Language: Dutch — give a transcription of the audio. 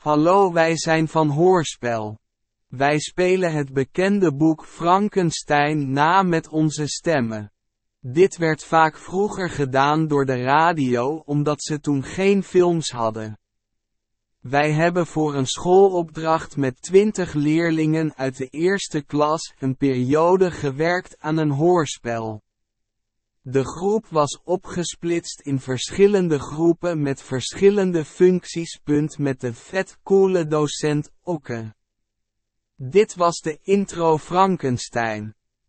Hallo wij zijn van Hoorspel. Wij spelen het bekende boek Frankenstein na met onze stemmen. Dit werd vaak vroeger gedaan door de radio omdat ze toen geen films hadden. Wij hebben voor een schoolopdracht met 20 leerlingen uit de eerste klas een periode gewerkt aan een hoorspel. De groep was opgesplitst in verschillende groepen met verschillende functies. Met de vet coole docent Okke. Dit was de intro Frankenstein.